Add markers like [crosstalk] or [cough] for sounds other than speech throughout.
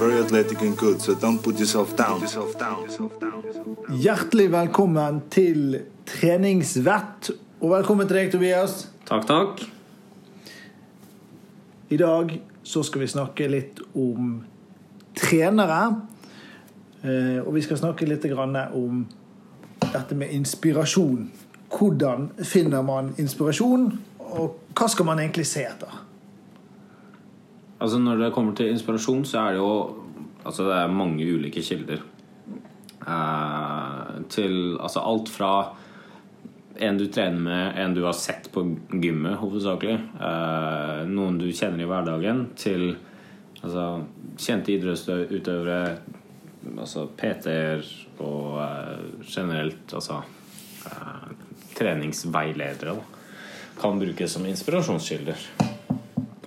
very athletic and good, so don't put yourself down. Hjertelig velkommen til treningsvett, og velkommen til deg, Tobias. Takk, takk. I dag så skal vi snakke litt om trenere. Eh, Og vi skal snakke litt om dette med inspirasjon. Hvordan finner man inspirasjon, og hva skal man egentlig se etter? Altså Når det kommer til inspirasjon, så er det jo Altså det er mange ulike kilder. Eh, til altså alt fra en du trener med, en du har sett på gymmet hovedsakelig, eh, noen du kjenner i hverdagen, til altså, kjente idrettsutøvere, altså PT-er og eh, generelt altså eh, treningsveiledere da, kan brukes som inspirasjonskilder.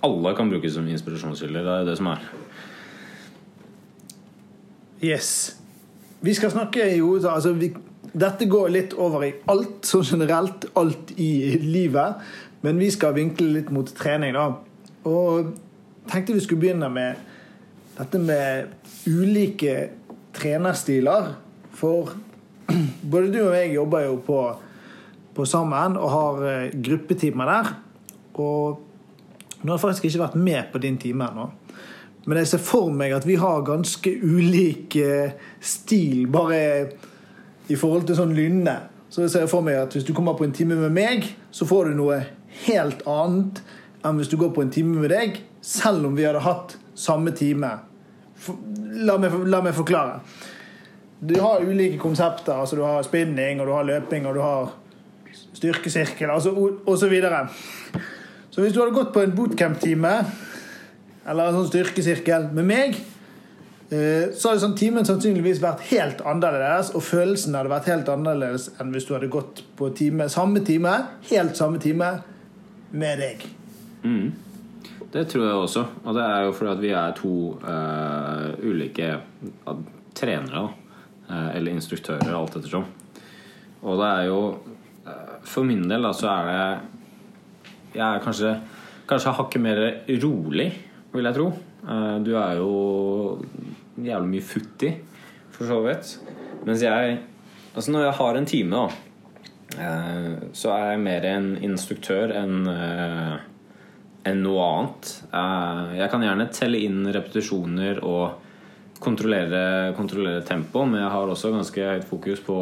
Alle kan brukes som inspirasjonskilder. Det er det som er. Yes. Vi skal snakke jo altså vi, Dette går litt over i alt, sånn generelt. Alt i livet. Men vi skal vinkle litt mot trening, da. Og tenkte vi skulle begynne med dette med ulike trenerstiler. For [clears throat] både du og jeg jobber jo på, på sammen og har eh, gruppetimer der. Og nå har jeg faktisk ikke vært med på din time ennå. Men jeg ser for meg at vi har ganske ulik eh, stil, bare i forhold til sånn lynne. Så jeg ser for meg at hvis du kommer på en time med meg, så får du noe helt annet enn hvis du går på en time med deg, selv om vi hadde hatt samme time. La, meg, la meg forklare. Du har ulike konsepter. altså Du har spinning, og du har løping, og du har styrkesirkel, altså, og, og så hvis du hadde gått på en bootcamp-time eller en sånn styrkesirkel med meg, eh, så hadde sånn timen sannsynligvis vært helt annerledes, og følelsen hadde vært helt annerledes enn hvis du hadde gått på time, samme time, helt samme time med deg. Det tror jeg også. Og det er jo fordi at vi er to uh, ulike uh, trenere. Eh, eller instruktører, alt ettersom. Og det er jo For min del da, så er det Jeg er kanskje Kanskje hakket mer rolig, vil jeg tro. Eh, du er jo jævlig mye futt for så vidt. Mens jeg Altså når jeg har en time, da, eh, så er jeg mer en instruktør enn eh, enn noe annet. Jeg kan gjerne telle inn repetisjoner og kontrollere, kontrollere tempo, men jeg har også ganske høyt fokus på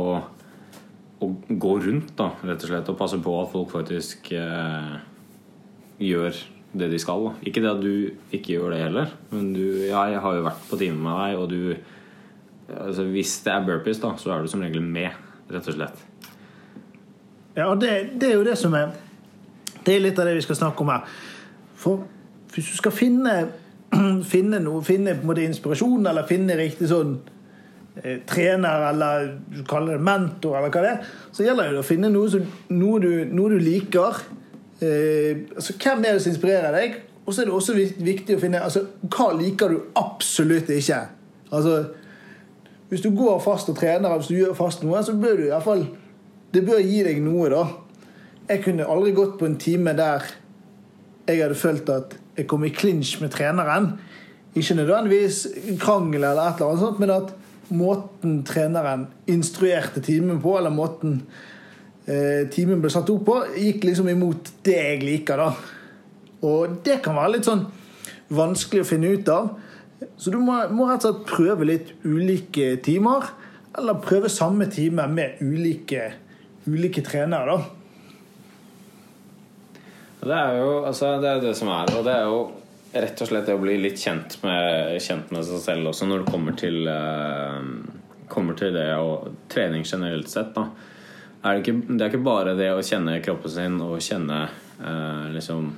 å gå rundt, da, rett og slett, og passe på at folk faktisk eh, gjør det de skal. Ikke det at du ikke gjør det heller, men du, jeg har jo vært på time med deg, og du altså, Hvis det er burpees, da, så er du som regel med, rett og slett. Ja, og det, det er jo det som er Det er litt av det vi skal snakke om her. For hvis du skal finne, [clears throat] finne noe, finne på en måte inspirasjon, eller finne riktig sånn eh, trener, eller du kaller det mentor, eller hva det er, så gjelder det å finne noe, som, noe, du, noe du liker. Eh, altså, hvem er det som inspirerer deg? Og så er det også viktig å finne altså, hva liker du absolutt ikke. Altså, hvis du går fast og trener, hvis du gjør fast noe, så bør du i hvert fall Det bør gi deg noe, da. Jeg kunne aldri gått på en time der jeg hadde følt at jeg kom i klinsj med treneren. Ikke nødvendigvis krangel eller et eller annet sånt, men at måten treneren instruerte timen på, eller måten eh, timen ble satt opp på, gikk liksom imot det jeg liker, da. Og det kan være litt sånn vanskelig å finne ut av. Så du må, må rett og slett prøve litt ulike timer, eller prøve samme time med ulike, ulike trenere, da. Det er jo altså, det, er det som er, og det er jo rett og slett det å bli litt kjent med, kjent med seg selv også når det kommer til, eh, kommer til det og trening generelt sett. Da. Er det, ikke, det er ikke bare det å kjenne kroppen sin og kjenne eh, liksom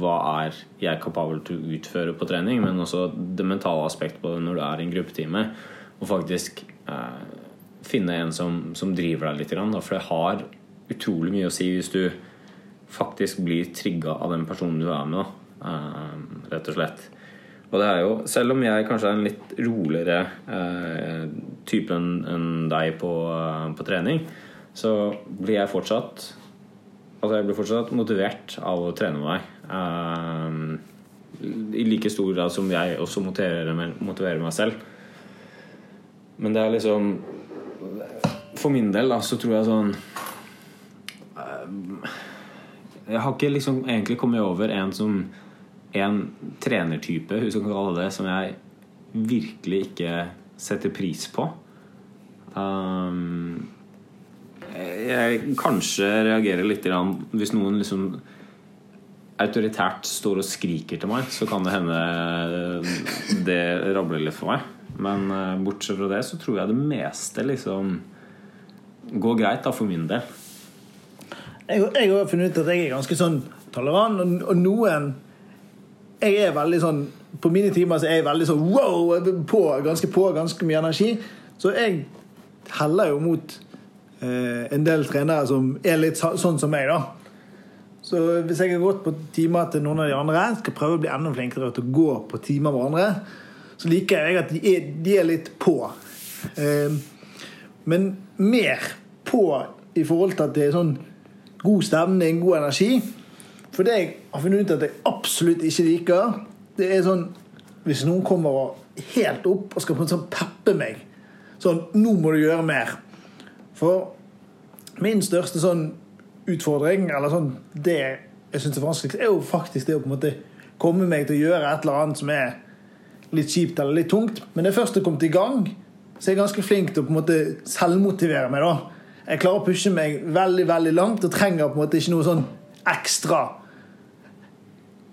hva er jeg kapabel til å utføre på trening, men også det mentale aspektet på det når du er i en gruppetime. Og faktisk eh, finne en som, som driver deg litt. Da, for det har utrolig mye å si hvis du faktisk blir trigga av den personen du er med. Eh, rett og slett. Og det er jo, selv om jeg kanskje er en litt roligere eh, type enn en deg på, eh, på trening, så blir jeg fortsatt Altså jeg blir fortsatt motivert av å trene med deg. Eh, I like stor grad som jeg også motiverer meg, motiverer meg selv. Men det er liksom For min del da, så tror jeg sånn eh, Jeg har ikke liksom egentlig kommet over en som En trenertype, hvis kan kalle det, som jeg virkelig ikke setter pris på. Um, jeg kanskje reagerer litt hvis noen liksom autoritært står og skriker til meg, så kan det hende det rabler litt for meg. Men eh, bortsett fra det så tror jeg det meste liksom går greit, da, for min del. Jeg, jeg har funnet ut at jeg er ganske sånn tolerant, og, og noen Jeg er veldig sånn På mine timer så er jeg veldig sånn wow! På, ganske på, ganske mye energi. Så jeg heller jo mot eh, en del trenere som er litt sånn som meg, da. Så hvis jeg har gått på timer til noen av de andre, skal prøve å bli enda flinkere til å gå på timer med andre, så liker jeg at de er, de er litt på. Eh, men mer på i forhold til at det er sånn god stemning, god energi. For det jeg har funnet ut at jeg absolutt ikke liker, det er sånn hvis noen kommer helt opp og skal på en sånn peppe meg. Sånn 'Nå må du gjøre mer'. For min største sånn utfordring, eller sånn det jeg syns er vanskeligst, er jo faktisk det å på en måte komme meg til å gjøre et eller annet som er litt kjipt eller litt tungt. Men det først det kommer i gang, så jeg er ganske flink til å på en måte selvmotivere meg. da. Jeg klarer å pushe meg veldig veldig langt og trenger på en måte ikke noe sånn ekstra.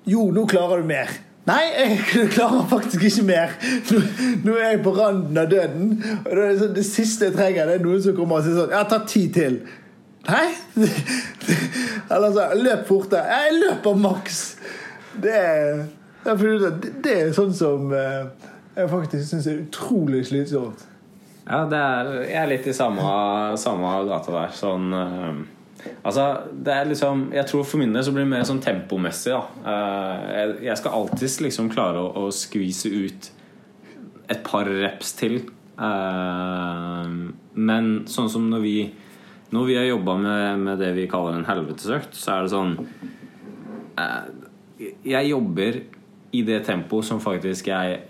Jo, nå klarer du mer. Nei, jeg [laughs] klarer faktisk ikke mer. Nå, nå er jeg på randen av døden. Og det, sånn, det siste jeg trenger, det er noen som kommer og sier sånn Ja, ta ti til. Nei? [laughs] Eller så Løp fortere. Jeg løper maks. Det det, det er sånn som eh, jeg faktisk syns er utrolig slitsomt. Ja, er, jeg er litt i samme, samme gata der. Sånn eh, Altså, det er liksom Jeg tror for min del så blir det mer sånn tempomessig, da. Eh, jeg, skal alltids liksom klare å, å skvise ut et par reps til. Eh, men sånn som når vi Når vi har jobba med, med det vi kaller en helvetesøkt, så er det sånn eh, Jeg jobber i det tempoet som faktisk jeg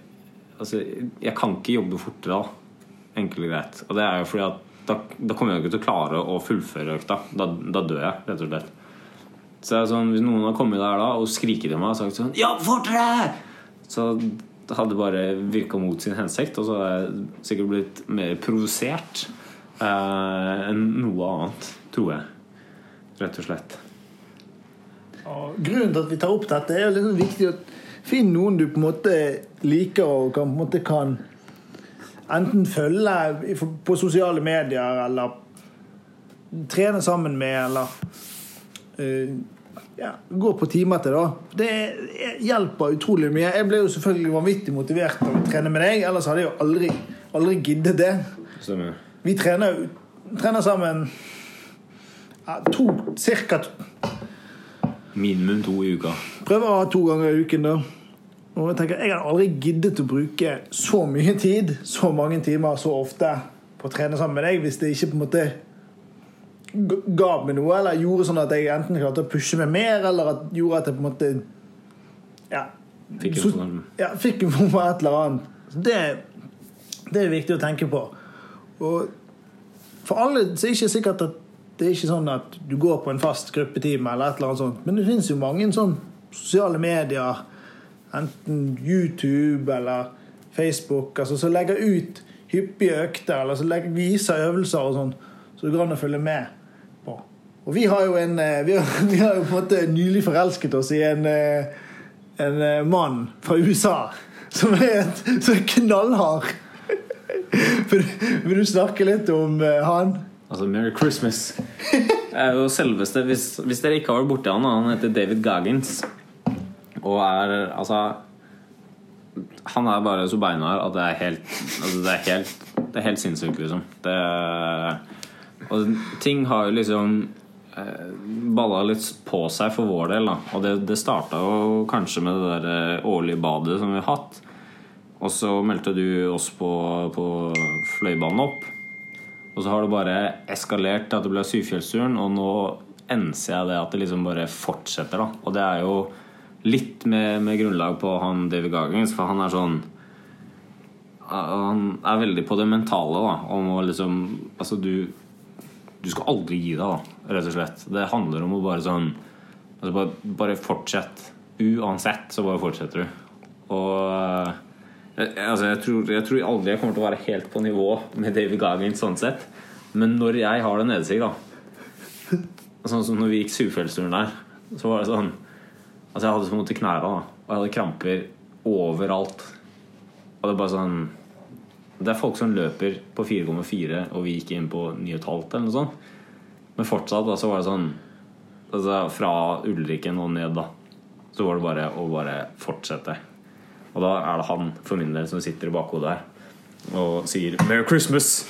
Altså, jeg kan ikke jobbe fortere da. Enkelt og greit. Og det er jo fordi at da, da kommer jeg ikke til å klare å fullføre økta. Da, da dør jeg, rett og slett. Så sånn, Hvis noen har kommet der da og skriket til meg og sagt sånn Ja, fortere! Så hadde det bare virka mot sin hensikt, og så hadde jeg sikkert blitt mer provosert eh, enn noe annet, tror jeg. Rett og slett. Grunnen til at vi tar opp dette, er jo liksom viktig å finne noen du på en måte liker og kan, på en måte kan enten følge på sosiale medier eller trene sammen med, eller uh, ja, gå på timer til, da. Det hjelper utrolig mye. Jeg ble jo selvfølgelig vanvittig motivert av å trene med deg, ellers hadde jeg jo aldri, aldri giddet det. Stemmer. Vi trener, trener sammen ja, to cirka Minimum to i uka. Prøver å ha to ganger i uken, da. Og Jeg tenker, jeg hadde aldri giddet å bruke så mye tid, så mange timer, så ofte på å trene sammen med deg hvis det ikke på en måte ga meg noe, eller gjorde sånn at jeg enten klarte å pushe meg mer, eller at gjorde at jeg på en måte ja, Fikk en så, ja, fikk en form for et eller annet. Det, det er viktig å tenke på. Og for alle så er det ikke sikkert at det er ikke sånn at du går på en fast gruppetime, eller et eller annet sånt, men det finnes jo mange sånn sosiale medier enten YouTube eller Facebook, altså som legger ut hyppige økter, eller som legger, viser øvelser og sånn, så det går an å følge med på. Og vi har jo en eh, vi har, [laughs] vi har jo på en måte nylig forelsket oss i en, eh, en eh, mann fra USA som er, som er knallhard. [laughs] Vil du snakke litt om han? Altså Merry Christmas. [laughs] er jo selveste hvis, hvis dere ikke har vært borti han, han heter David Gaggins. Og er altså Han er bare så beinhard at det er helt altså, det, er helt helt sinnssykt, liksom. Det, og ting har jo liksom eh, balla litt på seg for vår del. Da. Og det, det starta jo kanskje med det der eh, årlige badet som vi har hatt. Og så meldte du oss på, på Fløibanen opp. Og så har det bare eskalert til at det ble Syfjellsturen, og nå enser jeg det at det liksom bare fortsetter. da Og det er jo litt med, med grunnlag på han David Goggins, for han er sånn Han er veldig på det mentale, da. Om å liksom Altså, du Du skal aldri gi deg, da, rett og slett. Det handler om å bare sånn altså bare, bare fortsett. Uansett så bare fortsetter du. Og jeg, altså jeg, tror, jeg tror aldri jeg kommer til å være helt på nivå med David Goggins sånn sett. Men når jeg har det nedesig, da [laughs] Sånn som når vi gikk Sufjellsturen der, så var det sånn Altså jeg hadde så vondt i knærne. Og jeg hadde kramper overalt. Og det er bare sånn Det er folk som løper på 4,4, og vi gikk inn på 9,5 eller noe sånt. Men fortsatt da, så var det sånn altså, Fra Ulriken og ned, da. Så var det bare å bare fortsette. Og da er det han for min del som sitter i bakhodet her og sier 'Merry Christmas'.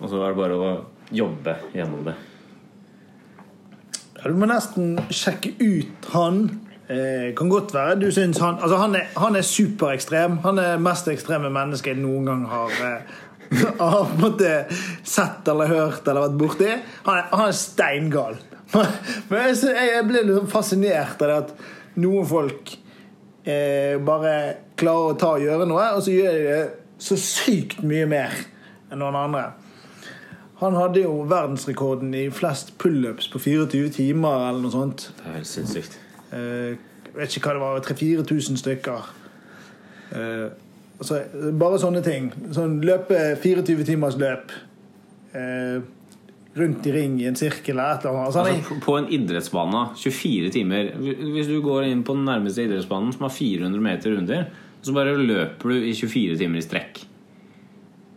Og så er det bare å jobbe gjennom det. Ja, du må nesten sjekke ut han. Eh, kan godt være du syns han Altså, han er, han er superekstrem. Han er mest ekstreme mennesket jeg noen gang har eh, [laughs] har på en måte sett eller hørt eller vært borti. Han er, han er steingal. [laughs] Men jeg, jeg ble litt sånn fascinert av det at noen folk eh, bare klarer å ta og gjøre noe, og så gjør de det så sykt mye mer enn noen andre. Han hadde jo verdensrekorden i flest pullups på 24 timer eller noe sånt. Det er helt sinnssykt. Eh, jeg vet ikke hva det var, 3000-4000 stykker. Eh, altså, bare sånne ting. Sånn løpe 24 timers løp eh, rundt i ring i en sirkel eller eller annet. Altså, Altså, på en idrettsbane 24 timer Hvis du går inn på den nærmeste idrettsbanen som har 400 meter under, så bare løper du i 24 timer i strekk.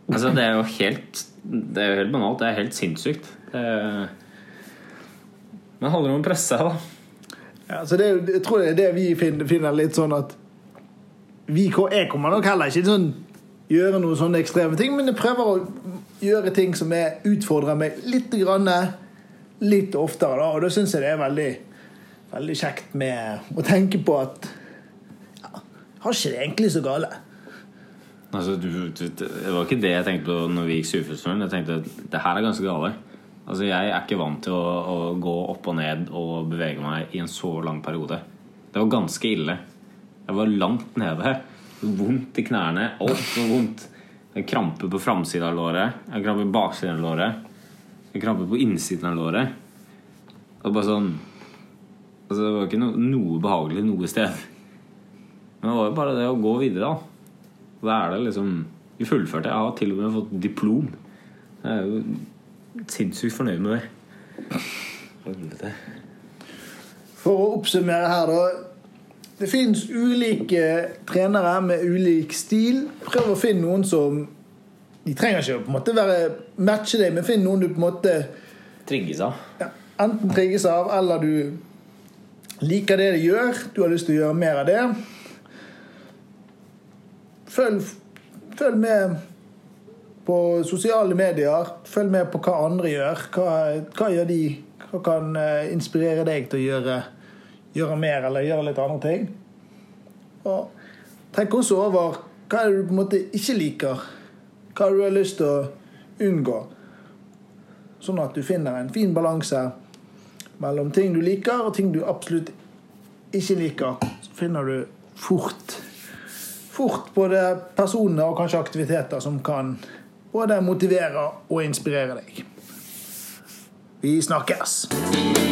Altså, det er jo helt Det er jo helt banalt. Det er helt sinnssykt. Det er... Men det handler om å presse seg, da. Ja, så det, jeg tror det er det vi finner, litt sånn at vi, Jeg kommer nok heller ikke sånn gjøre noen sånne ekstreme ting, men jeg prøver å gjøre ting som er, utfordrer meg litt, grann, litt oftere. Da, og da syns jeg det er veldig, veldig kjekt med å tenke på at ja, Har ikke det egentlig så gale? Altså, du, du, det var ikke det jeg tenkte på når vi gikk Sufjordsturen. Jeg tenkte at det her er ganske gale. Altså, jeg er ikke vant til å, å gå opp og ned og bevege meg i en så lang periode. Det var ganske ille. Jeg var langt nede. Vondt i knærne. Alt var vondt. Jeg kramper på framsida av låret. Jeg kramper på baksiden av låret. Jeg kramper på innsiden av låret. Og bare sånn altså, Det var ikke noe, noe behagelig noe sted. Men det var jo bare det å gå videre, da. Da er det liksom Vi fullførte. Jeg har til og med fått diplom. Det er jo sinnssykt fornøyd med det. Helvete. For å oppsummere her, da. Det fins ulike trenere med ulik stil. Prøv å finne noen som De trenger ikke å på en måte være matche deg, men finn noen du på en måte Trigges av. ja, enten trigges av, eller du liker det de gjør. Du har lyst til å gjøre mer av det. Følg, følg med på sosiale medier. Følg med på hva andre gjør. Hva, hva gjør de? Hva kan eh, inspirere deg til å gjøre, gjøre mer eller gjøre litt andre ting? Og tenk også over hva er det du på en måte ikke liker. Hva du har lyst til å unngå. Sånn at du finner en fin balanse mellom ting du liker, og ting du absolutt ikke liker. Så finner du fort fort både personer og kanskje aktiviteter som kan både motiverer og inspirerer deg. Vi snakkes!